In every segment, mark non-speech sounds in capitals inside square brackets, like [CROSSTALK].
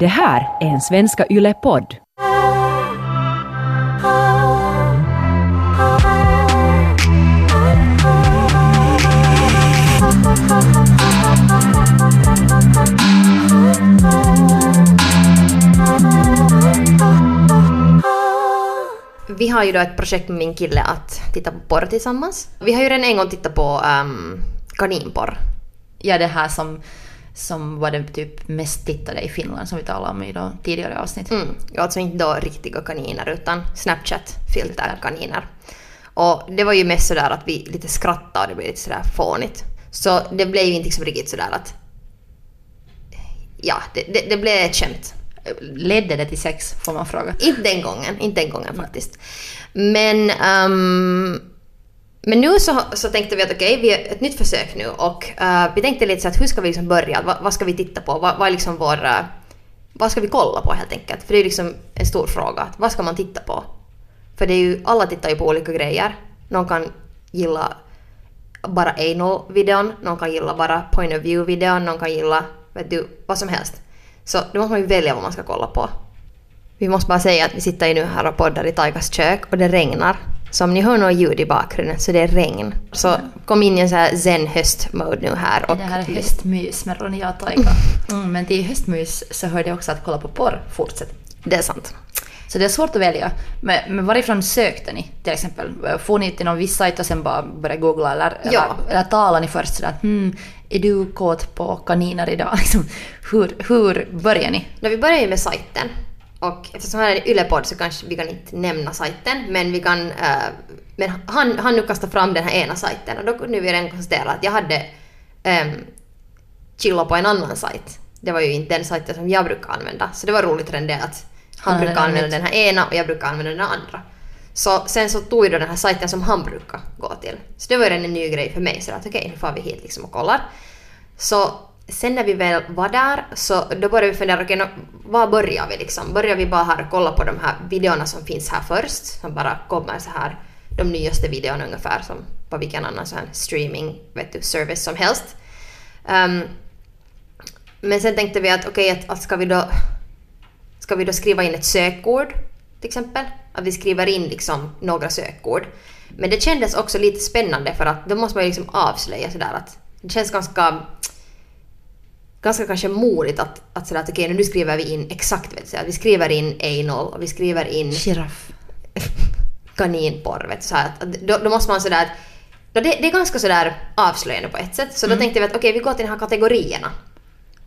Det här är en Svenska Yle-podd. Vi har ju då ett projekt med min kille att titta på porr tillsammans. Vi har ju redan en gång tittat på um, kaninporr. Ja, det här som, som var det typ mest tittade i Finland som vi talade om i då tidigare avsnitt. Mm. Alltså inte då riktiga kaniner utan Snapchat-filterkaniner. Och det var ju mest sådär att vi lite skrattade och det blev lite sådär fånigt. Så det blev ju inte liksom riktigt sådär att... Ja, det, det, det blev ett skämt. Ledde det till sex, får man fråga. Inte den gången, inte den gången faktiskt. Men, ehm, men nu så, så tänkte vi att okej, vi gör ett nytt försök nu och uh, vi tänkte lite så att hur ska vi liksom börja? Vad, vad ska vi titta på? Vad, vad är liksom vår... uh, vad ska vi kolla på helt enkelt? För det är liksom en stor fråga. Vad ska man titta på? För det är ju, alla tittar ju på olika grejer. Någon kan gilla bara anal-videon, någon kan gilla bara point of view-videon, någon kan gilla vet du, vad som helst. Så då måste man ju välja vad man ska kolla på. Vi måste bara säga att vi sitter ju nu här och poddar i Taikas kök och det regnar. Så om ni hör något ljud i bakgrunden så det är regn. Så kom in i en sån här zen höst-mode nu här. Och Det här är höstmys med Ronja och Taika. Mm, men till höstmys så hörde jag också att kolla på porr fortsätter. Det är sant. Så det är svårt att välja. Men, men varifrån sökte ni till exempel? Får ni till någon viss sajt och sen bara börja googla eller, Ja. eller, eller talar ni först sådär hmm, är du kåt på kaniner idag? [LAUGHS] Liksom, hur, hur börjar ni? Nå, vi börjar ju med sajten. Och eftersom här är en Yle-podd så kanske vi kan inte nämna sajten, men vi kan... eh, men han, han nu kastar fram den här ena sajten och då kunde vi redan konstatera att jag hade um, chillat på en annan sajt. Det var ju inte den sajten som jag brukar använda, så det var roligt redan det att han Han brukar använda den här ena och jag brukar använda den andra. Så sen så tog jag då den här sajten som han brukar gå till. Så det var redan en ny grej för mig, så att okej, nu får vi hit liksom och kollar. Så sen när vi väl var där så då började vi fundera, okej, nå, var börjar vi liksom? Börjar vi bara här och kolla på de här videorna som finns här först, som bara kommer så här, de nyaste videorna ungefär som på vilken annan sån här streaming vet du, service som helst. Um, men sen tänkte vi att okej, att, att ska vi då ska vi då skriva in ett sökord till exempel? Att vi skriver in liksom några sökord. Men det kändes också lite spännande för att då måste man ju liksom avslöja sådär att det känns ganska ganska kanske modigt att, att säga att okej nu skriver vi in exakt vet du, att vi skriver in anal och vi skriver in Giraff. [LAUGHS] kaninporr. Vet du, så att, då, då måste man sådär att då det, det är ganska sådär avslöjande på ett sätt. Så då tänkte vi att okej vi går till de här kategorierna.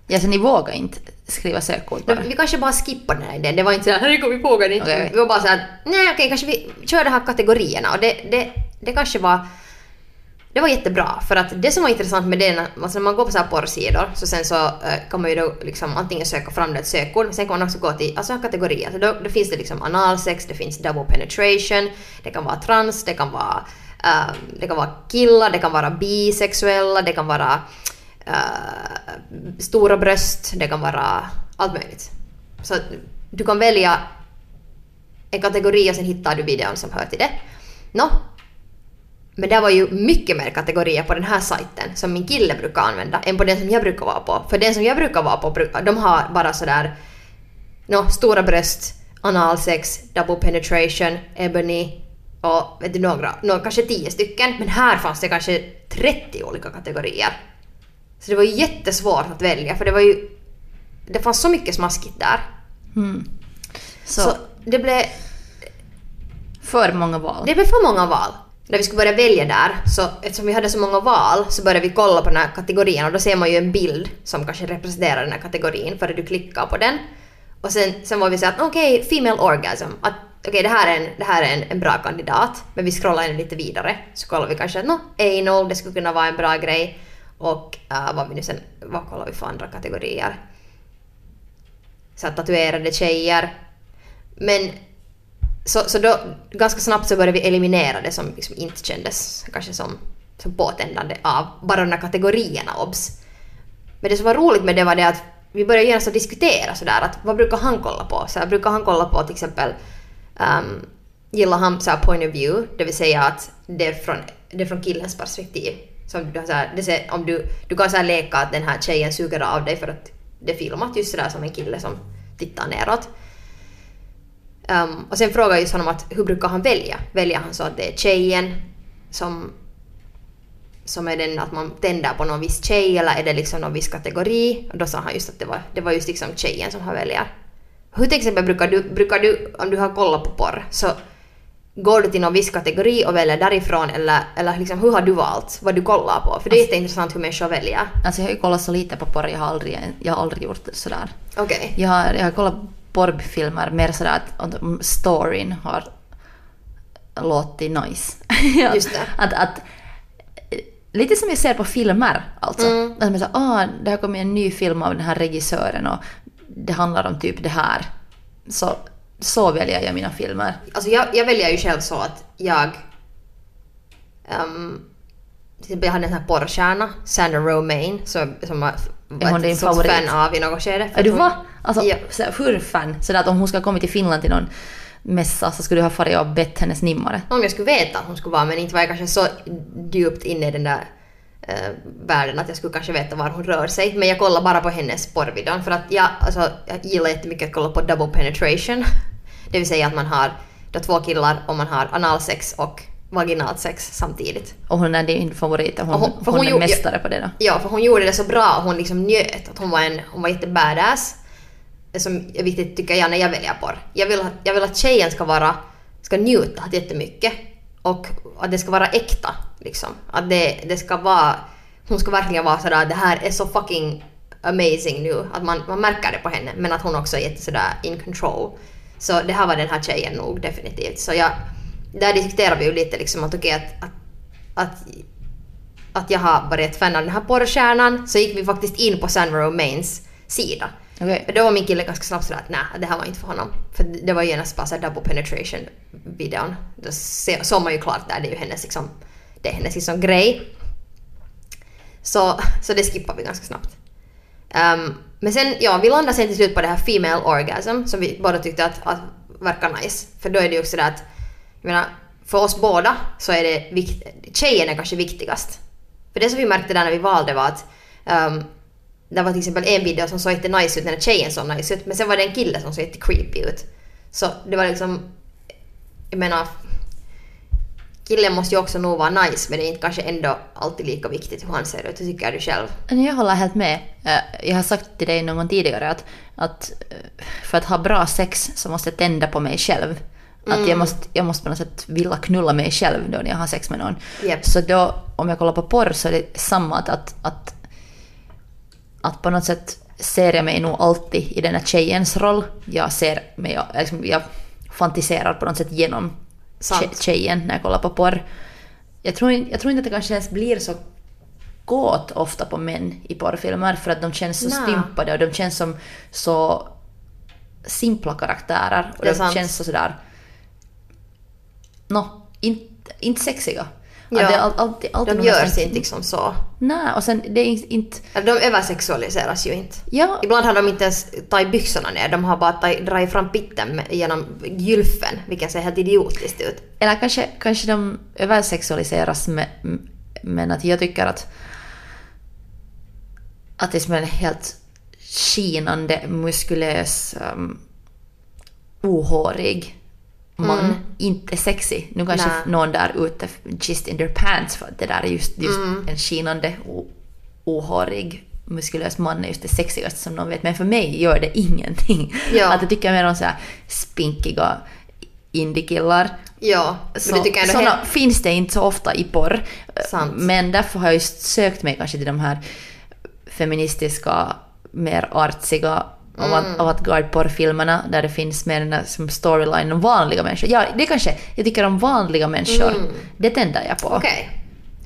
Ja, så ni vågar inte skriva sökord bara? vi kanske bara skippar den här idén. Det var inte såhär, kom vi vågar inte. Okej. Vi var bara såhär, nej okej kanske vi kör de här kategorierna. Och det, det, det kanske var... Det var jättebra för att det som var intressant med det, alltså när man går på så här porrsidor så sen så eh, kan man ju då liksom antingen söka fram det ett sökord men sen kan man också gå till alltså kategorier. Alltså då, då finns det liksom analsex, det finns double penetration, det kan vara trans, det kan vara, uh, det kan vara killar, det kan vara bisexuella, det kan vara uh, stora bröst, det kan vara allt möjligt. Så du kan välja en kategori och sen hittar du videon som hör till det. Nå, men det var ju mycket mer kategorier på den här sajten som min kille brukar använda än på den som jag brukar vara på. För den som jag brukar vara på, de har bara sådär nå, stora bröst, analsex, double penetration, ebony och vet du, några, nå, kanske tio stycken. Men här fanns det kanske 30 olika kategorier. Så det var ju jättesvårt att välja för det var ju... Det fanns så mycket smaskigt där. Mm. Så, Så, det blev... för många val. Det blev för många val. När vi skulle börja välja där, så eftersom vi hade så många val så började vi kolla på den här kategorin och då ser man ju en bild som kanske representerar den här kategorin före du klickar på den. Och sen, sen var vi så att okej, female orgasm. Att okej, det här är, en, det här är en, en bra kandidat. Men vi scrollar in lite vidare. Så kollar vi kanske att no, anal, det skulle kunna vara en bra grej. Och uh, vad vi nu sen, vad kollar vi för andra kategorier? Så att tatuerade tjejer. Men så, så då ganska snabbt så började vi eliminera det som liksom inte kändes kanske som, som påtändande av bara de här kategorierna obs. Men det som var roligt med det var det att vi började genast att diskutera sådär att vad brukar han kolla på? Så här, brukar han kolla på till exempel um, gillar han så här point of view, det vill säga att det är från, det är från killens perspektiv. Som du så här, det ser, om du, du kan så här leka att den här tjejen suger av dig för att det är filmat just sådär som en kille som tittar neråt. Um, och sen frågar jag just honom att hur brukar han välja? Väljer han så att det är tjejen som, som är den att man tänder på någon viss tjej eller är det liksom någon viss kategori? Och då sa han just att det var, det var just liksom tjejen som han väljer. Hur till exempel brukar du, brukar du, om du har kollat på porr, så går du till någon viss kategori och väljer därifrån eller, eller liksom, hur har du valt vad du kollar på? För det är jätteintressant hur människor väljer. Alltså jag har ju kollat så lite på porr, jag har aldrig, jag har aldrig gjort sådär. Okej. Jag har, jag har kollat porrfilmer mer sådär att storyn har låtit nice. [LAUGHS] Just det. Att, att, lite som jag ser på filmer alltså. Mm. Att man säger, ah, det har kommit en ny film av den här regissören och det handlar om typ det här. Så, så väljer jag mina filmer. Alltså jag, jag väljer ju själv så att jag... Um, jag hade den här porrstjärna, Sandra Romaine, som, som var, Är hon din ett favorit? fan av i något skede. Är du va? Alltså, Ja. hur fan? Så att om hon ska komma till Finland till någon mässa så skulle du ha farit och bett hennes nimmare. Om jag skulle veta att hon skulle vara, men inte var jag kanske så djupt inne i den där eh, världen att jag skulle kanske veta var hon rör sig. Men jag kollar bara på hennes porrvideon för att jag, alltså, jag gillar jättemycket att kolla på double penetration. [LAUGHS] Det vill säga att man har då två killar och man har analsex och vaginalt sex samtidigt. Och hon är din favorit hon, hon- hon, hon är mästare på det då. Ja, för hon gjorde det så bra och hon liksom njöt. Att hon var, en, hon var jättebadass. Som är viktigt tycker jag när jag väljer porr. Jag vill, jag vill att tjejen ska vara, ska njuta jättemycket. Och att det ska vara äkta. Liksom. Att det, det ska vara, hon ska verkligen vara sådär, det här är så fucking amazing nu. Att man, man märker det på henne. Men att hon också är jätte sådär in control. Så det här var den här tjejen nog definitivt. Så jag, där diskuterar vi ju lite liksom att okej att, att, att att jag har varit ett fan av den här porrstjärnan så gick vi faktiskt in på Sandra Romaines sida. För då var min kille ganska snabbt sådär att nej, det här var inte för honom. För det var ju genast bara såhär double penetration videon. Då såg man ju klart där, det är ju hennes liksom, det är hennes liksom grej. Så, så det skippar vi ganska snabbt. Ehm, men sen, ja, vi landade sen till slut på det här female orgasm som vi båda tyckte att, att verkar nice. För då är det ju också det att, jag menar, för oss båda så är det vikt, tjejen är kanske viktigast. För det som vi märkte där när vi valde var att um, det var till exempel en video som såg jätte nice ut när tjejen såg nice ut men sen var det en kille som såg jätte creepy ut. Så det var liksom, jag menar, killen måste ju också nog vara nice men det är inte kanske ändå alltid lika viktigt hur han ser ut. Hur tycker du själv? Jag håller helt med. Eh, jag har sagt till dig någon gång tidigare att, att eh, för att ha bra sex så måste jag tända på mig själv. Att jag, måste, jag måste på något sätt vilja knulla mig själv då när jag har sex med någon. Japp. Så då, om jag kollar på porr så är det samma att, att, att, att på något sätt ser jag mig nog alltid i den här tjejens roll. Jag ser mig, liksom, jag fantiserar på något sätt genom Sant. tje- tjejen när jag kollar på porr. Jag tror, jag tror inte att det kanske ens blir så gåt ofta på män i porrfilmer för att de känns så Nä. stympade och de känns som så simpla karaktärer. Och de sant. känns så sådär... Nå, inte, inte sexiga. Ja. Det är all, alltid, alltid De görs inte liksom så. Nej, och sen det är in- inte... De översexualiseras ju inte. Ja, Ibland har de inte ens tagit byxorna ner, de har bara tagit- dragit fram pitten genom gylfen, vilket ser helt idiotiskt ut. eller kanske, kanske de översexualiseras med, men att jag tycker att att det är som en helt skinande, muskulös, um, ohårig man Mm. inte sexy. Nu kanske Nej. någon där ute just in their pants för att det där är just, just Mm. en skinande, ohårig, muskulös man är just det sexigaste som någon vet. Men för mig gör det ingenting. Ja. Att jag tycker mer om så här spinkiga indiekillar. Ja, Så, du tycker såna helt... finns det inte så ofta i porr. Sant. Men därför har jag just sökt mig kanske till de här feministiska, mer artsiga Mm. avant- avantgarde-porrfilmerna där det finns mer den där som storyline om vanliga människor. Ja, det kanske, jag tycker om vanliga människor. Det tänder jag på. Mm. Okej.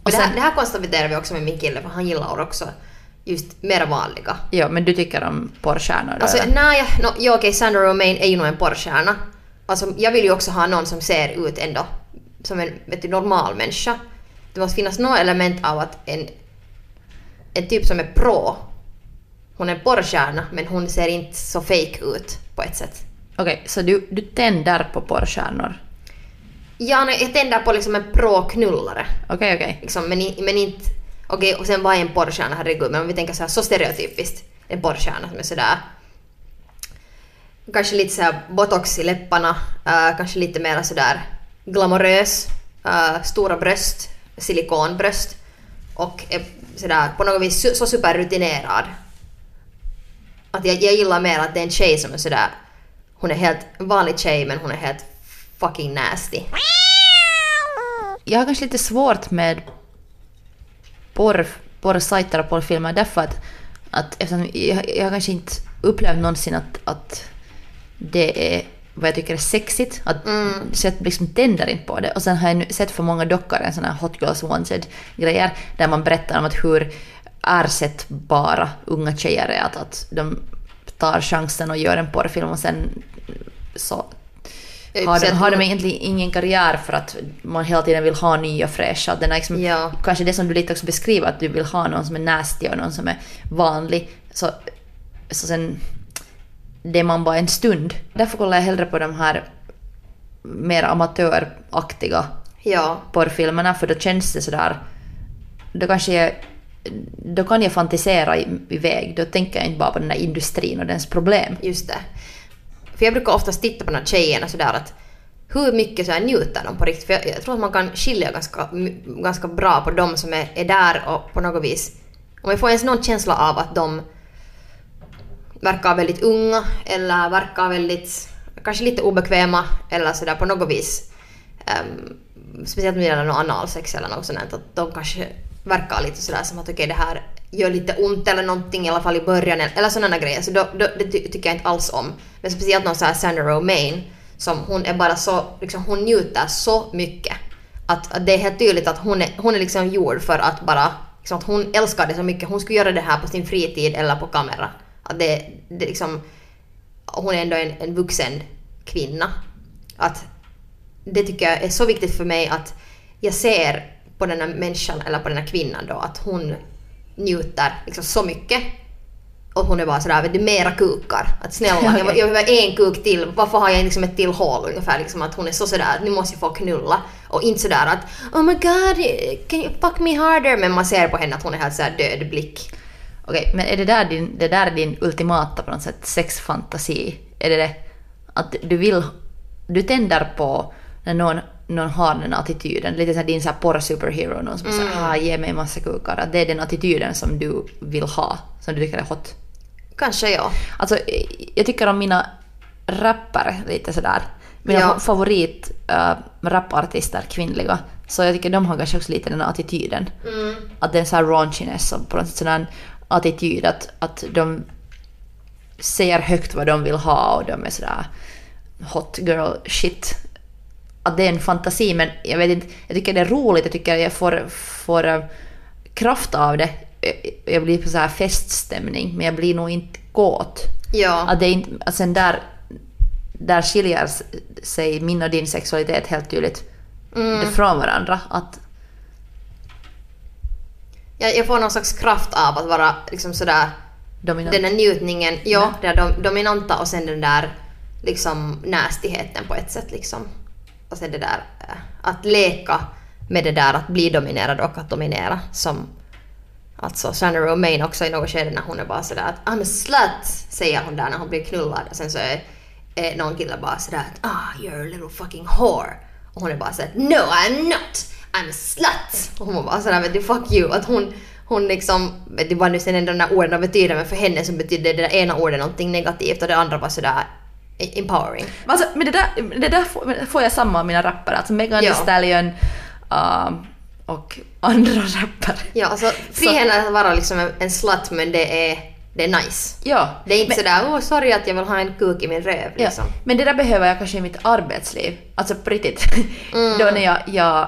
Och Det, här, sen- det här konstaterar vi också med min kille, för han gillar också just mer vanliga. Ja, men du tycker om porrstjärnor då? Alltså eller? nej, no, ja okej, Sandra Romaine är ju nog en porrstjärna. Alltså jag vill ju också ha någon som ser ut ändå som en vet du, normal människa. Det måste finnas något element av att en, en typ som är pro, hon är en porrstjärna men hon ser inte så fake ut på ett sätt. Okej, så du, du tänder på porrstjärnor? Ja, nej, jag tänder på liksom en pro-knullare. Okej, okej. Liksom, men, men inte... Okej, och sen vad är en porrstjärna? Herregud, men om vi tänker så här så stereotypiskt. En porrstjärna som är sådär... kanske lite såhär botox i läpparna, eh, kanske lite mer sådär glamorös, eh, stora bröst, silikonbröst och är sådär på något vis så superrutinerad. Att jag, jag gillar mer att det är en tjej som är sådär, hon är helt vanlig tjej men hon är helt fucking nasty. Jag har kanske lite svårt med porr, porrsajter och porrfilmer därför att, att eftersom jag, jag har kanske inte upplevt någonsin att, att det är vad jag tycker är sexigt. Att, Så jag liksom tänder inte på det. Och sen har jag nu sett för många dockor, en sån här Hot Girls Wanted grejer, där man berättar om att hur ersättbara unga tjejer är. Att, att de tar chansen och gör en porrfilm och sen så har de, har de egentligen ingen karriär för att man hela tiden vill ha nya fräscha. Den är liksom, Ja. Kanske det som du lite också beskriver, att du vill ha någon som är nasty och någon som är vanlig. Så, så sen, det är man bara en stund. Därför kollar jag hellre på de här mer amatöraktiga Ja, porrfilmerna för då känns det sådär... Då kanske jag... Då kan jag fantisera iväg. Då tänker jag inte bara på den där industrin och dens problem. just det. För jag brukar oftast titta på de här tjejerna sådär att hur mycket så här njuter de på riktigt? För jag, jag tror att man kan skilja ganska, ganska bra på de som är, är där och på något vis... Om jag får ens någon känsla av att de verkar väldigt unga eller verkar väldigt, kanske lite obekväma eller sådär på något vis. Um, speciellt med det gäller analsex eller något sånt att de kanske verkar lite sådär som att okej det här gör lite ont eller någonting i alla fall i början eller sådana grejer. Så då, då, det ty- tycker jag inte alls om. Men speciellt någon sån här Sandra Romain som hon är bara så, liksom hon njuter så mycket. Att, att det är helt tydligt att hon är, hon är liksom gjord för att bara, liksom att hon älskar det så mycket. Hon skulle göra det här på sin fritid eller på kamera. Att det, det liksom, hon är ändå en, en vuxen kvinna. Att det tycker jag är så viktigt för mig att jag ser på den här människan eller på den här kvinnan då att hon njuter liksom så mycket. Och hon är bara sådär, vet du, mera kukar. Att snälla, [LAUGHS] jag, jag behöver en kuk till. Varför har jag liksom ett till hål ungefär? Liksom att hon är så sådär, nu måste jag få knulla. Och inte sådär att oh my god, can you fuck me harder? Men man ser på henne att hon är helt sådär död blick. Okej, men är det där din, det där är din ultimata på något sätt sexfantasi? Är det det att du vill, du tänder på när någon, någon har den attityden, lite såhär din såhär porr-superhero, någon som säger ah, ge mig massa kukar, att det är den attityden som du vill ha, som du tycker är hot? Kanske ja. Alltså, jag tycker om mina rappare lite sådär. Mina Ja. fa- favorit äh, rapartister, kvinnliga. Så jag tycker de har kanske också lite den här attityden. Att det är en sån här raunchiness och på något sätt sån attityd att, att de säger högt vad de vill ha och de är sådär hot girl shit. Att det är en fantasi men jag vet inte, jag tycker det är roligt, jag tycker jag får, får äh, kraft av det. Jag- blir på så här feststämning men jag blir nog inte kåt. Ja. Att det är inte, att sen där, där skiljer sig min och din sexualitet helt tydligt Mm. från varandra. Att, Jag, jag får någon slags kraft av att vara liksom sådär dominant. den där njutningen, ja, det är dom, dominanta och sen den där liksom nästigheten på ett sätt liksom. Och sen det där eh, att leka med det där att bli dominerad och att dominera som alltså Shanna Romain också i något skede när hon är bara sådär att I'm a slut säger hon där när hon blir knullad. Och sen så är, är någon kille bara sådär att ah you're a little fucking whore och hon är bara såhär no I'm not I'm a slut och hon var bara sådär vet du fuck you att hon hon liksom, vet var vad nu sen ändå de där orden betyder men för henne så betyder det där ena ordet någonting negativt och det andra var sådär empowering. Alltså, men det där, det där får, får jag samma av mina rappare. Alltså Megan Ja. Thee Stallion um, och andra [LAUGHS] rappare. Ja, alltså friheten att vara liksom en, slut men det är, det är nice. Ja, Det är inte men, sådär åh sorry att jag vill ha en kuk i min röv ja, liksom. men det där behöver jag kanske i mitt arbetsliv. Alltså på riktigt. [LAUGHS] Mm. Då när jag, jag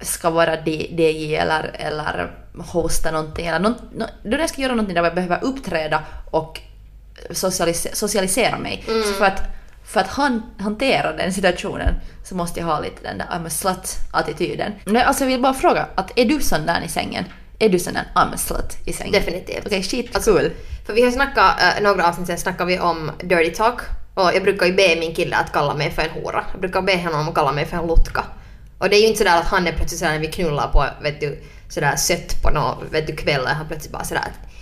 ska vara DJ eller, eller hosta någonting. Eller någon, nå- då när jag ska göra någonting där jag behöver uppträda och socialise, socialisera mig. Mm. Så för att, för att han, hantera den situationen så måste jag ha lite den där I'm a slut-attityden. Men alltså jag vill bara fråga, att är du sån där i sängen? Är du sån där I'm a slut i sängen? Definitivt. Okej, shit, Alltså, cool. För vi har snackat, äh, några avsnitt sen snackade vi om dirty talk och jag brukar ju be min kille att kalla mig för en hora. Jag brukar be honom att kalla mig för en lutka. Och det är ju inte sådär att han är plötsligt sådär när vi knullar på, vet du, sådär sött på någon, vet du, kväll och han plötsligt bara sådär att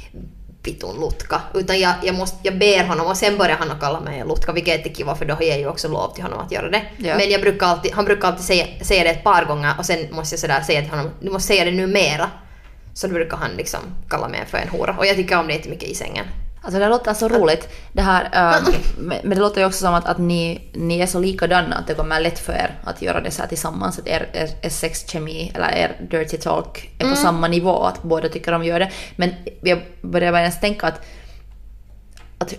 vitun Lutka. Utan jag, jag, måste, jag ber honom och sen börjar han att kalla mig Lutka, vilket är kiva för då ger jag ju också lov till honom att göra det. Ja. Men jag brukar alltid, han brukar alltid säga, säga det ett par gånger och sen måste jag sådär säga till honom, du måste säga det nu mera. Så då brukar han liksom kalla mig för en hora. Och jag tycker om det jättemycket i sängen. Alltså det låter så roligt. Det här, [LAUGHS] äh, men det låter ju också som att, att ni, ni är så likadana att det kommer lätt för er att göra det så här tillsammans. Att er, er, er sexkemi eller er dirty talk är på samma nivå. Att båda tycker om att göra det. Men jag börjar bara ens tänka att, att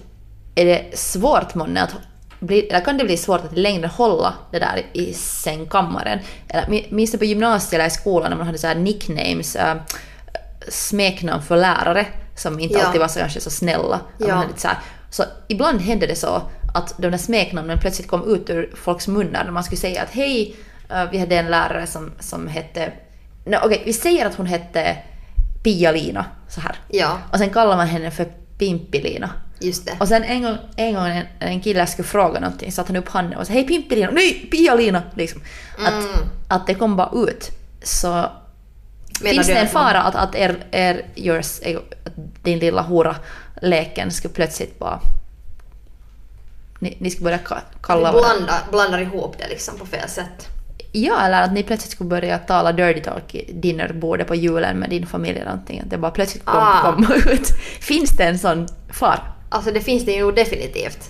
är det svårt månne att bli, eller kan det bli svårt att i längden hålla det där i sängkammaren? Eller, minns du på gymnasiet eller i skolan när man hade så här nicknames, äh, smeknamn för lärare som inte Ja. alltid var så, kanske så snälla. Att Ja. lite så, här, så ibland hände det så att de där smeknamnen plötsligt kom ut ur folks munnar när man skulle säga att hej, äh, vi hade en lärare som, som hette, no, okej vi säger att hon hette Pia-Lina så här. Ja, Och sen kallar man henne för Pimpilina. just det. Och sen en gång, en, gång en, en kille skulle fråga någonting satte han upp handen och sa hej Pimpilina, nej Pia-Lina! Liksom. Att, Mm. att det kom bara ut. Så Menar finns det en fara att, att er, er yours, att din lilla hora-leken skulle plötsligt bara... Ni, ni skulle börja ka- kalla varandra... Blanda, blandar ihop det liksom på fel sätt. Ja, eller att ni plötsligt skulle börja tala dirty talk i dinnerbordet på julen med din familj eller någonting. Det bara plötsligt kom, Ah. komma ut. [LAUGHS] Finns det en sån fara? Alltså det finns det ju definitivt.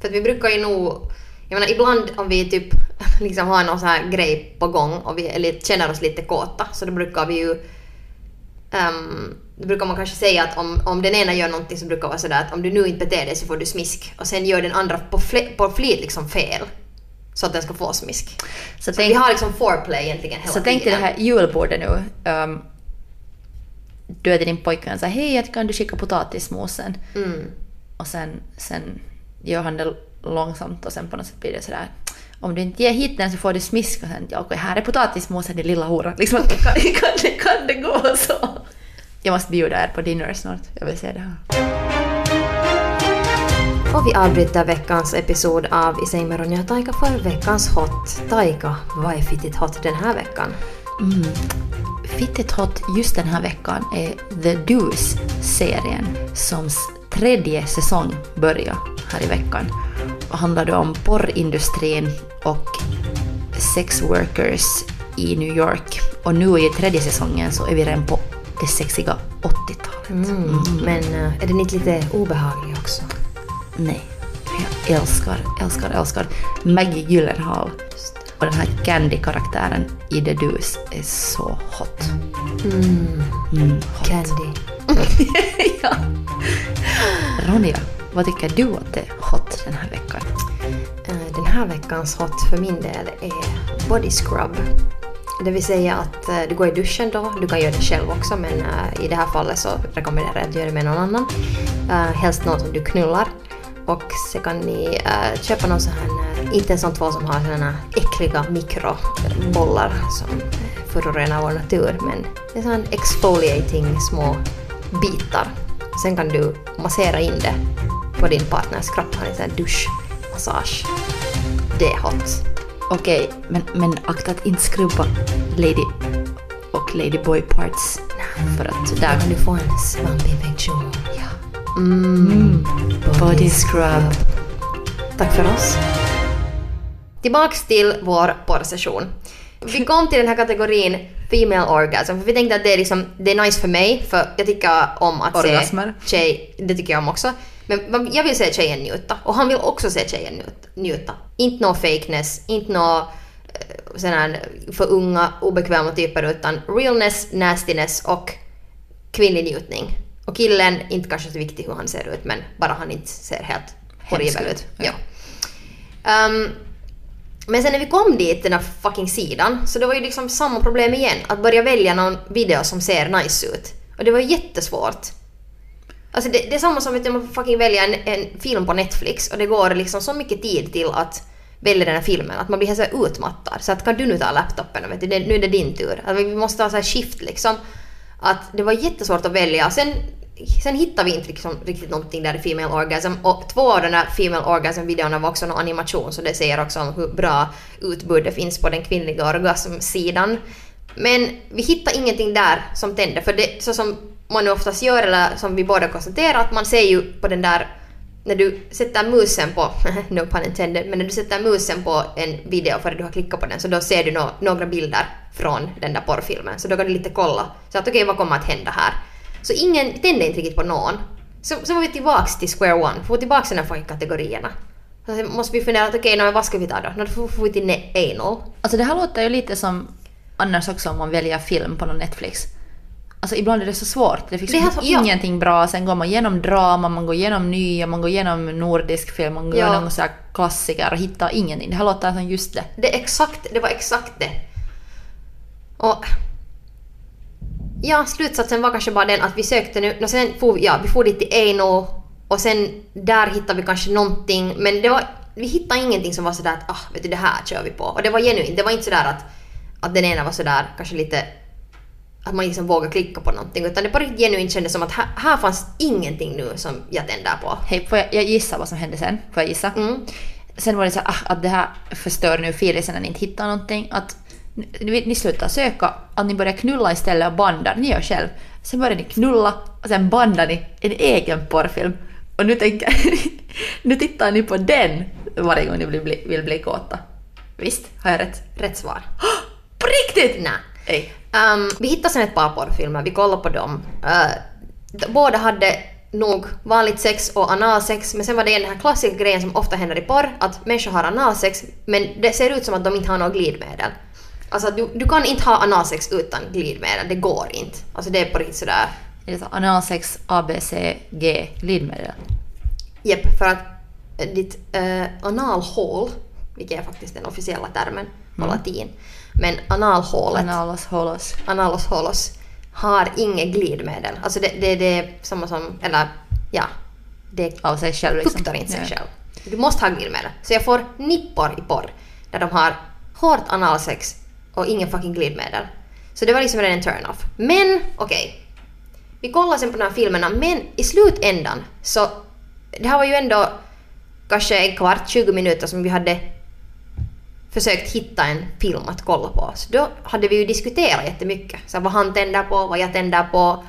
För att vi brukar ju nog... Jag menar ibland om vi typ [LAUGHS] liksom har någon sån här grej på gång och vi eller känner oss lite kåta så då brukar vi ju... Um, då brukar man kanske säga att om, om den ena gör någonting så brukar det vara sådär att om du nu inte beter dig så får du smisk. Och sen gör den andra på, fle, på flit liksom fel. Så att den ska få smisk. Så, Så tänk, vi har liksom foreplay egentligen hela så tänk dig det tiden. här julbordet nu. Um, du är till din pojkvän säger hej, kan du skicka potatismosen? Mm. Och sen, sen gör han det långsamt och sen på något sätt blir det sådär om du inte ger hit den så får du smisk och sen ja, okej, här är potatismosen din lilla hora. Liksom, [LAUGHS] kan, kan, det, kan det gå så? Jag måste bjuda er på dinner snart. Jag vill se det här. Och vi avbryter veckans episod av I säng med Ronja och Taika för veckans hot. Taika, vad är fittigt hot den här veckan? Mm. Fittigt hot just den här veckan är The Deuce-serien som tredje säsong börjar här i veckan. Handlar då om porrindustrin och sex workers i New York. Och nu i tredje säsongen så är vi redan på det sexiga 80-talet. Mm. Men eh, är den inte lite obehaglig också? Nej, jag älskar, älskar, älskar Maggie Gyllenhaal. Och den här Candy-karaktären i The Deuce är så hot. Mm. Mm, hot. Candy. [LAUGHS] ja. Ronja, vad tycker du att det är hot den här veckan? Eh, den här veckans hot för min del är body scrub. Det vill säga att eh, du går i duschen då, du kan göra det själv också men eh, i det här fallet så rekommenderar jag att göra det med någon annan. Helst någon som du knullar. Och så kan ni köpa någon sån här, inte en sån tvål som har såna äckliga mikrobollar som förorenar vår natur men det är sån exfoliating små bitar. Sen kan du massera in det på din partners kropp, ha en sån duschmassage. Det är hot. Okej, men, men akta att inte skrubba Lady och Ladyboy parts. För att Där kan du få en svampinfektion. Ja. Mm. Body scrub. Tack för oss. Tillbaks till vår porrsession. Vi kom till den här kategorin Female Orgasm, för vi tänkte att det är, liksom, det är nice för mig, för jag tycker om att Orgasmer. se tjej, det tycker jag om också. Men jag vill se tjejen njuta, och han vill också se tjejen njut- njuta. Inte nå fakeness, inte nå eh, här för unga, obekväma typer, utan realness, nastiness och kvinnlig njutning. Och killen, inte kanske så viktigt hur han ser ut, men bara han inte ser helt horribel ut, ja. Ja. Ehm, men sen när vi kom dit, den här fucking sidan, så det var ju liksom samma problem igen. Att börja välja någon video som ser nice ut. Och det var jättesvårt. Alltså det, det är samma som att man fucking välja en, en film på Netflix och det går liksom så mycket tid till att välja den här filmen att man blir helt så utmattad. Så att kan du nu ta laptopen vet du, det, nu är det din tur. Att vi måste ha så här skift liksom. Att det var jättesvårt att välja. Sen, sen hittade vi inte liksom riktigt någonting där i Female Orgasm. Och två av de där Female Orgasm-videorna var också någon animation så det säger också om hur bra utbud det finns på den kvinnliga orgasmsidan. Men vi hittade ingenting där som tände för det, så som man nu oftast gör, eller som vi båda konstaterar, att man ser ju på den där när du sätter musen på, [LAUGHS] no pun intended, men när du sätter musen på en video för att du har klickat på den så då ser du no, några bilder från den där porrfilmen. Så då kan du lite kolla. Så att okej, okay, vad kommer att hända här? Så ingen tände inte riktigt på någon. Så, så var vi tillbaks till square one, får tillbaks till de här kategorierna. Så måste vi fundera att okej, okay, no, vad ska vi ta då? Då får vi till anal. Alltså det här låter ju lite som annars också om man väljer film på någon Netflix. Alltså ibland är det så svårt. Det finns Det här- ja. ingenting bra. Sen går man igenom drama, man går igenom nya, man går igenom nordisk film, man går Ja. igenom så här klassiker och hittar ingenting. Det här låter som just det. Det, exakt, det var exakt det. Och... Ja, slutsatsen var kanske bara den att vi sökte nu, och sen for, vi- ja, vi for dit till Eino och sen där hittade vi kanske någonting, men det var, vi hittade ingenting som var sådär att ah, vet du det här kör vi på. Och det var genuint, det var inte sådär att, att den ena var sådär kanske lite att man liksom vågar klicka på någonting utan det på riktigt genuint kändes som att här, här fanns ingenting nu som jag tänder på. Hej, får jag, jag gissa vad som hände sen? Får jag gissa? Mm. Sen var det så här, ah, att det här förstör nu filisen när ni inte hittar någonting. Att ni, ni slutar söka, att ni börjar knulla istället och bandar. Ni gör själv. Sen börjar ni knulla och sen bandar ni en egen porrfilm. Och nu tänker [LAUGHS] nu tittar ni på den varje gång ni vill bli, vill bli kåta. Visst, har jag rätt? Rätt svar. [GASPS] På riktigt? Nej. Ej. Um, vi hittade sen ett par porrfilmer, vi kollade på dem. Uh, båda hade nog vanligt sex och analsex, men sen var det den här klassiska grejen som ofta händer i porr, att människor har analsex, men det ser ut som att de inte har något glidmedel. Alltså du, du kan inte ha analsex utan glidmedel, det går inte. Alltså det är på riktigt sådär, Är det så analsex, ABC, G, glidmedel? jepp, för att eh, ditt uh, analhål, vilket är faktiskt den officiella termen på latin, men analhålet Analos, holos. analos holos har inget glidmedel. Alltså det, det, det är samma som, eller ja, det Av sig själv liksom. fuktar inte sig Ja. själv. Du måste ha glidmedel. Så jag får nippor i porr där de har hårt analsex och ingen fucking glidmedel. Så det var liksom redan en turn-off. Men okej. Vi kollade sen på de här filmerna men i slutändan så det här var ju ändå kanske en kvart, 20 minuter som vi hade försökt hitta en film att kolla på. Så då hade vi ju diskuterat jättemycket. Så vad han tänder på, vad jag tänder på.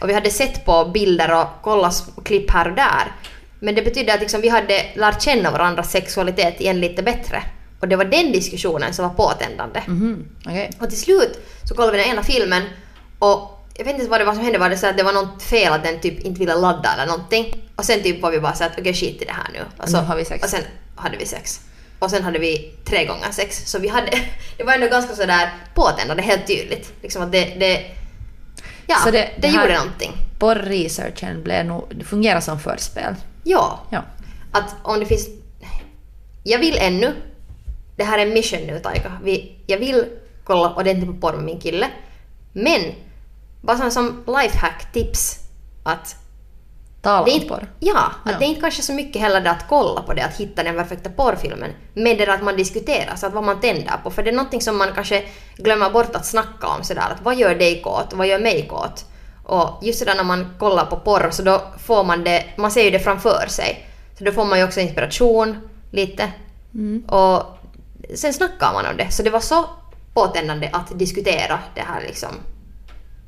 Och vi hade sett på bilder och kollat klipp här och där. Men det betydde att liksom vi hade lärt känna varandras sexualitet igen lite bättre. Och det var den diskussionen som var påtändande. Mhm, okej. Och till slut så kollade vi den ena filmen och jag vet inte vad det var som hände, var det så att det var något fel att den typ inte ville ladda eller någonting. Och sen typ var vi bara så att okej skit i det här nu. Och, så, Nu har vi sex. och sen hade vi sex. Och sen hade vi tre gånger sex. Så vi hade, [LAUGHS] det var ändå ganska sådär påtändande helt tydligt. Liksom att det, det ja, Så det, det- det gjorde någonting. Porrresearchen blev nog, det fungerar som förspel. Ja, Ja. att om det finns... Jag vill ännu, det här är mission nu Taika, vi, jag vill kolla ordentligt på porr med min kille. Men, bara sån som lifehack-tips att Tala det är om inte, porr. ja, att Ja. det är inte kanske så mycket heller det att kolla på det, att hitta den perfekta porrfilmen, men det att man diskuterar, så att vad man tänder på. För det är någonting som man kanske glömmer bort att snacka om sådär, att vad gör dig kåt, vad gör mig kåt? Och just sådär när man kollar på porr så då får man det, man ser ju det framför sig. Så då får man ju också inspiration lite. Och sen snackar man om det. Så det var så påtändande att diskutera det här liksom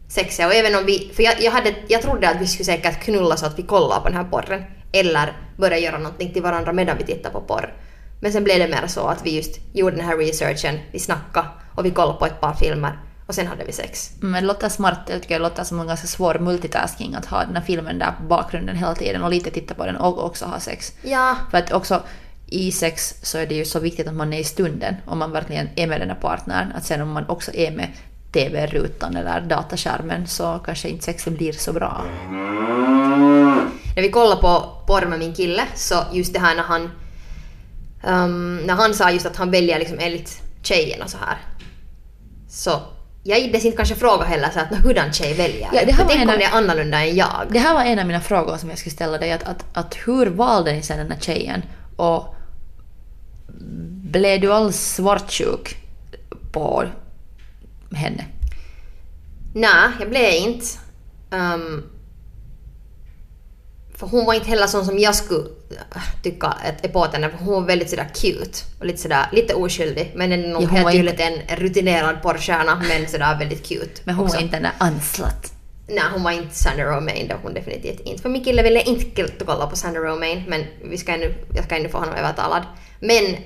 sexiga. Och även om vi, för jag, jag, hade, jag trodde att vi skulle säkert knulla så att vi kollar på den här porren. Eller börja göra någonting till varandra medan vi tittar på porr. Men sen blev det mer så att vi just gjorde den här researchen, vi snackade och vi kollade på ett par filmer och sen hade vi sex. Men det låter smart, jag tycker det låter som en ganska svår multitasking att ha den här filmen där på bakgrunden hela tiden och lite titta på den och också ha sex. Ja, För att också i sex så är det ju så viktigt att man är i stunden om man verkligen är med den här partnern. Att sen om man också är med TV-rutan eller dataskärmen så kanske inte sexen blir så bra. när vi kollade på porr med min kille så just det här när han ehm, när han sa just att han väljer liksom enligt tjejen och så här. Så jag iddes inte kanske fråga heller så att "Nå, hurdan tjej väljer Ja, du?" det här Tänk om av- det är annorlunda än jag. Det här var en av mina frågor som jag skulle ställa dig. Att, att, att hur valde ni sen den här tjejen? Och blev du alls svartsjuk på henne? Nej, jag blev inte. Ehm, för hon var inte heller sån som jag skulle äh, tycka att är påtändande, för hon var väldigt sådär cute och lite sådär, lite oskyldig. Men är nog Ja, helt tydligt en rutinerad porrstjärna, men sådär väldigt cute. Men hon också. var inte den där anslat. Nej, hon var inte Sandy Romaine då, hon definitivt inte. För min kille ville inte kolla på Sandy Romaine, men vi ska ännu, jag ska ännu få honom övertalad. Men,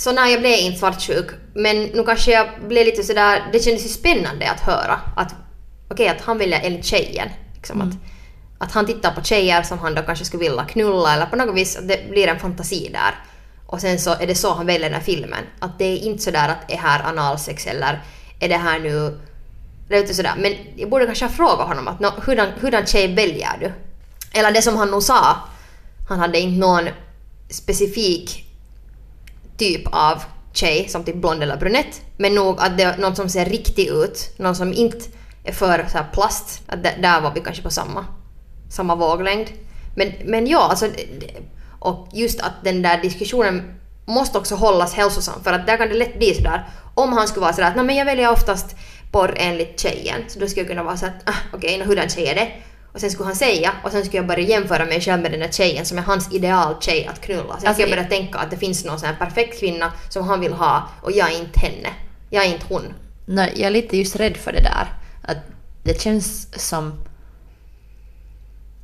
så nej, jag blev inte svartsjuk. Men nu kanske jag blev lite sådär, det kändes ju spännande att höra att okej, att han ville, enligt tjejen, liksom att, att han tittar på tjejer som han då kanske skulle vilja knulla eller på något vis att det blir en fantasi där. Och sen så är det så han väljer den här filmen. Att det är inte sådär att är här analsex eller är det här nu... Det är sådär. Men jag borde kanske ha frågat honom att hurdan, hurdan tjej väljer du? Eller det som han nog sa. Han hade inte någon specifik typ av tjej som typ blond eller brunett. Men nog att det är någon som ser riktig ut. Någon som inte är för så här plast. Att där, där var vi kanske på samma, samma våglängd. Men, men ja, alltså... Och just att den där diskussionen måste också hållas hälsosam. För att där kan det lätt bli sådär. Om han skulle vara sådär att men jag väljer oftast porr enligt tjejen. Så då skulle jag kunna vara såhär att ah, okej, okay, hurdan tjej är det? Och sen skulle han säga och sen skulle jag börja jämföra mig själv med den där tjejen som är hans idealtjej att knulla. Sen Alltså, skulle jag börja tänka att det finns någon sån här perfekt kvinna som han vill ha och jag är inte henne. Jag är inte hon. Nej, jag är lite just rädd för det där. Att det känns som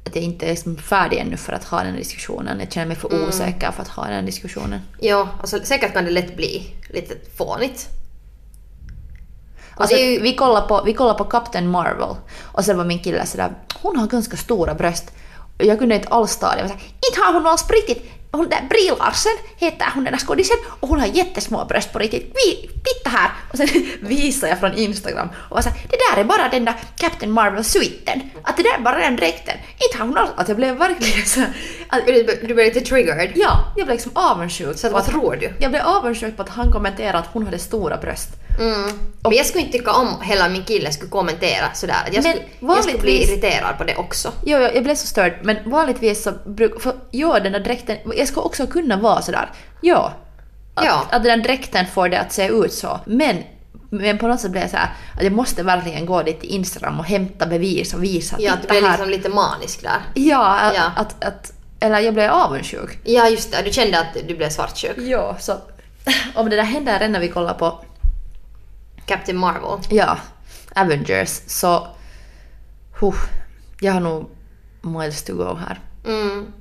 att jag inte är liksom färdig ännu för att ha den diskussionen. Jag känner mig för Mm. osäker för att ha den diskussionen. Ja, alltså säkert kan det lätt bli lite fånigt. Och Alltså, ju, vi, kollar på, vi kollar på Captain Marvel och sen var min kille sådär, hon har ganska stora bröst. Jag kunde inte alls ta det. Jag var såhär, inte har hon alls på riktigt. Hon där Brie Larsen heter hon den där skådisen och hon har jättesmå bröst på riktigt. Vi, titta här! Och sen [LAUGHS] visade jag från Instagram och var såhär, det där är bara den där Captain Marvel-sviten. Att det där är bara den dräkten. Inte har hon alls... Att jag blev verkligen [LAUGHS] såhär... Att, du, blev lite triggered. ja, jag blev liksom avundsjuk. Så att, vad tror du? Jag blev avundsjuk på att han kommenterade att hon hade stora bröst. Mm. Men jag skulle inte tycka om heller min kille skulle kommentera sådär. Jag, skulle, jag skulle bli irriterad på det också. Jo, jag, jag blev så störd, men vanligtvis så brukar... För ja, den där dräkten... Jag ska också kunna vara sådär. Ja. Att, Ja. att den där dräkten får det att se ut så. Men, men på något sätt blev jag såhär att jag måste verkligen gå dit till Instagram och hämta bevis och visa. Ja, att du blev här. liksom lite manisk där. Ja, Ja. Att, att... Eller jag blev avundsjuk. Ja, just det. Du kände att du blev svartsjuk. Ja, så... Om det där händer redan när vi kollar på Captain Marvel. ja, Avengers så... Huh, jag har nog miles to go här. Mm.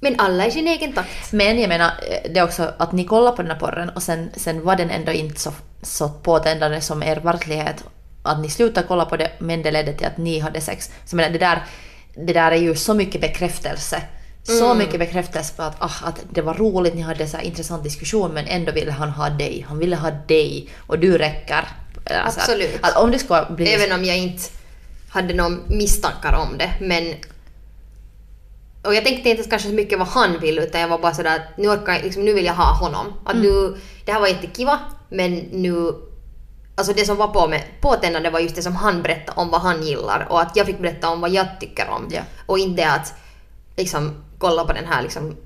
Men alla i sin egen takt. Men jag menar, eh, det är också att ni kollar på den här porren och sen, sen var den ändå inte så, så påtändande som er verklighet. Att ni slutade kolla på det men det ledde till att ni hade sex. Så jag menar, det där, det där är ju så mycket bekräftelse. Så mycket bekräftelse på att, ah, att det var roligt, ni hade så här intressant diskussion men ändå ville han ha dig. Han ville ha dig och du räcker. Eller så här. Absolut. Att om det ska bli... Även om jag inte hade några misstankar om det. Men... Och jag tänkte inte kanske så mycket vad han vill utan jag var bara sådär att nu, orkar, jag- liksom, nu vill jag ha honom. Att nu, det här var jättekiva men nu... Alltså det som var på med, påtändande var just det som han berättade om vad han gillar och att jag fick berätta om vad jag tycker om. Ja. Och inte att liksom kolla på den här liksom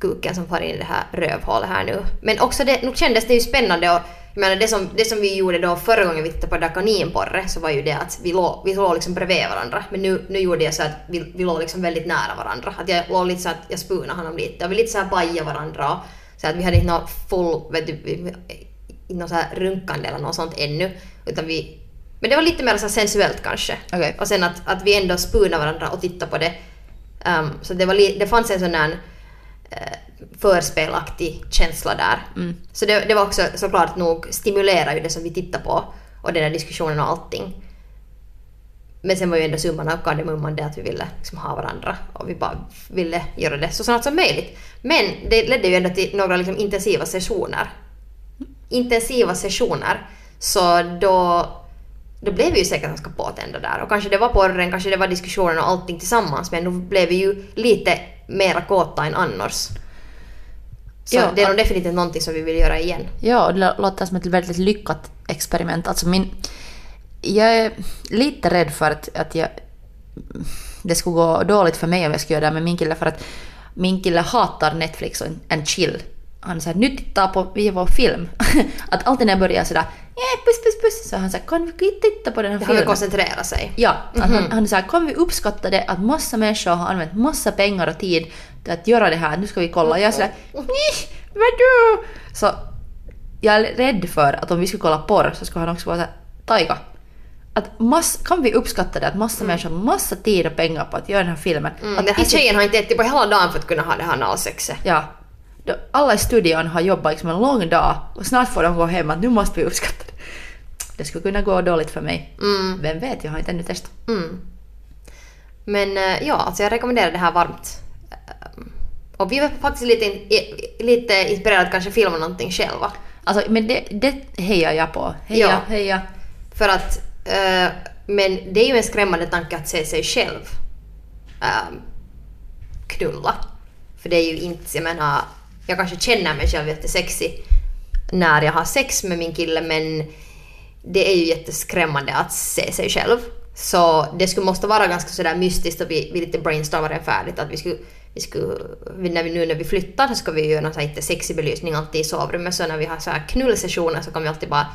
kuken som far in i det här rövhålet här nu. Men också det, nog kändes det ju spännande och jag menar det som, det som vi gjorde då förra gången vi tittade på där kaninporre så var ju det att vi låg, vi låg liksom bredvid varandra. Men nu, nu gjorde jag så att vi, vi låg liksom väldigt nära varandra. Att jag låg lite så att jag spunade honom lite och vi lite så här bajade varandra. Så att vi hade inte någon full, vet du, någon så här runkande eller något sånt ännu. Utan vi, men det var lite mer så sensuellt kanske. Okej. Och sen att, att vi ändå spunade varandra och tittade på det. Um, så det, var det fanns en sån där eh, förspelaktig känsla där. Mm. Så det, det var också såklart nog stimulerar ju det som vi tittar på och den där diskussionen och allting. Men sen var ju ändå summan av kardemumman det att vi ville liksom ha varandra och vi bara ville göra det så snart som möjligt. Men det ledde ju ändå till några liksom intensiva sessioner. Intensiva sessioner. Så då, då blev vi ju säkert ganska påtända där. Och kanske det var porren, kanske det var diskussionen och allting tillsammans men då blev vi ju lite mera kåta än annars. Så Ja, det är nog definitivt någonting som vi vill göra igen. Ja, och det låter som ett väldigt lyckat experiment. Alltså min, jag är lite rädd för att, att jag, det skulle gå dåligt för mig om jag skulle göra det med min kille för att min kille hatar Netflix och en chill. Han säger nu tittar på vi vår film. [LAUGHS] att alltid när jag börjar sådär yeah, puss puss puss så han säger kan vi titta på den här Det har vi filmen? koncentrera sig. Ja, att han, han säger kan vi uppskatta det att massa människor har använt massa pengar och tid till att göra det här, nu ska vi kolla. Jag är sådär nej, vadå? Så jag är rädd för att om vi skulle kolla porr så skulle han också vara såhär Taika, att mass, kan vi uppskatta det att massa människor har massa tid och pengar på att göra den här filmen? Mm, att den här tjejen har inte ätit på hela dagen för att kunna ha det här analsexet. Ja. Alla i studion har jobbat liksom en lång dag och snart får de gå hem att nu måste vi uppskatta det. Det skulle kunna gå dåligt för mig. Vem vet, jag har inte ännu testat. Mm. Men eh, ja, alltså jag rekommenderar det här varmt. Eh, Och vi var faktiskt lite, lite inspirerade att kanske filma någonting själva. Alltså, men det, det hejar jag på. Heja, Ja. heja. För att, eh, men det är ju en skrämmande tanke att se sig själv eh, knulla. För det är ju inte, jag menar, jag kanske känner mig själv jättesexig när jag har sex med min kille men det är ju jätteskrämmande att se sig själv. Så det skulle måste vara ganska sådär mystiskt och vi, vi lite brainstormade färdigt att vi skulle, vi skulle när vi, nu när vi flyttar så ska vi göra någon så här inte sexig belysning alltid i sovrummet så när vi har så här knullsessioner så kan vi alltid bara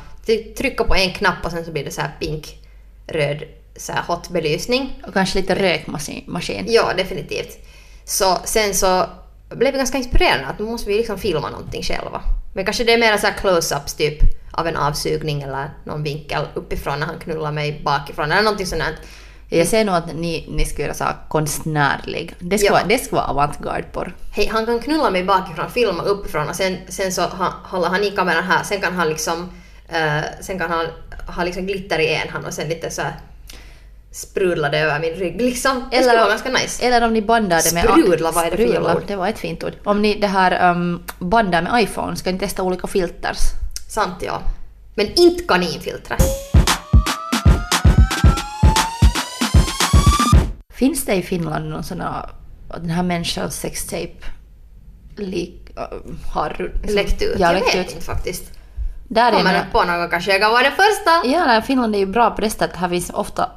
trycka på en knapp och sen så blir det så här pink, röd, så här hot belysning. Och kanske lite rökmaskin. maskin. Ja, definitivt. Så sen så blev ganska inspirerade att nu måste vi liksom filma någonting själva. Men kanske det är mer så close-ups typ av en avsugning eller någon vinkel uppifrån när han knullar mig bakifrån eller någonting sånt. Jag ser nog att ni, ni ska göra så konstnärlig. Det ska, Ja. det ska vara avantgarde-porr. Hej, han kan knulla mig bakifrån, filma uppifrån och sen, sen så ha, håller han i kameran här. Sen kan han liksom, eh, sen kan han ha liksom glitter i en hand och sen lite så här sprudla det över min rygg liksom. Det skulle vara ganska nice. Eller om ni bandar det med... Sprudla, vad är det för Sprudla, ord? Det var ett fint ord. Om ni det här um, bandar med iPhone, ska ni testa olika filters? Sant ja. Men inte kaninfiltret. Finns det i Finland någon sån här, den här människans sextape lik, äh, har liksom- Läckt ut? Ja, jag läckt vet ut. inte faktiskt. Där är Kommer nog- du på något kanske jag kan vara den första? Ja, nej, Finland är ju bra på det sättet här finns ofta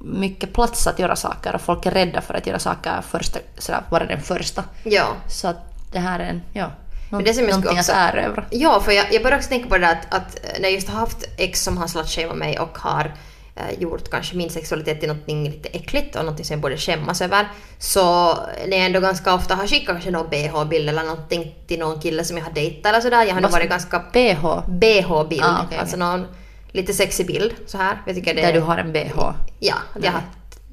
mycket plats att göra saker och folk är rädda för att göra saker första, sådär, vara den första. Ja. Så att det här är en, ja, Men det som jag någonting skulle att också- erövra. Ja, för jag, jag började också tänka på det att, att när jag just har haft ex som har slutshameat mig och har eh, gjort kanske min sexualitet till någonting lite äckligt och någonting som jag borde skämmas över. Så när jag ändå ganska ofta har skickat kanske någon bh-bild eller någonting till någon kille som jag har dejtat eller sådär. Jag har nog varit ganska BH, bh-bild, Ah, okej, alltså någon lite sexig bild så här. Jag tycker det där du har en BH. Ja, jag har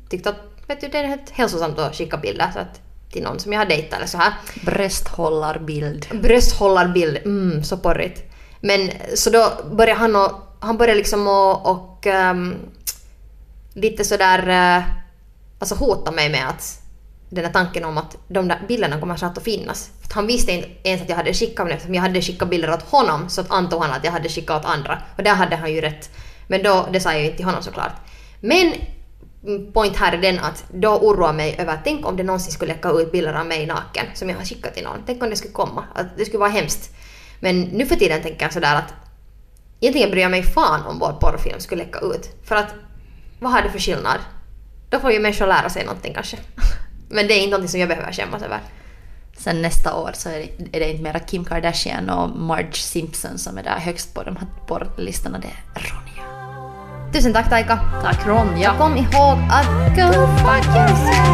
tyckt att vet du, det är helt hälsosamt att skicka bilder så att, till någon som jag har dejtat eller så här. Brösthållarbild. Brösthållarbild, mm, så porrigt. Men så då började han och, han började liksom och, och ehm, lite sådär, uh, alltså hota mig med att den där tanken om att de där bilderna kommer snart att finnas. För han visste inte ens att jag hade skickat dem eftersom jag hade skickat bilder åt honom så att antog han att jag hade skickat åt andra. Och där hade han ju rätt. Men då, det sa jag ju inte till honom såklart. Men mm, point här är den att då oroar mig över att tänk om det någonsin skulle läcka ut bilder av mig naken som jag har skickat till någon. Tänk om det skulle komma. Att det skulle vara hemskt. Men nu för tiden tänker jag sådär att egentligen bryr jag mig fan om vår porrfilm skulle läcka ut. För att vad har det för skillnad? Då får ju människor lära sig någonting kanske. [LAUGHS] Men det är inte någonting som jag behöver skämmas över. Sen nästa år så är det, är det inte mera Kim Kardashian och Marge Simpson som är där högst på de här porrlistorna. Det är Ronja. Tusen tack Taika. Tack Ronja. Och kom ihåg att go fuck yourself.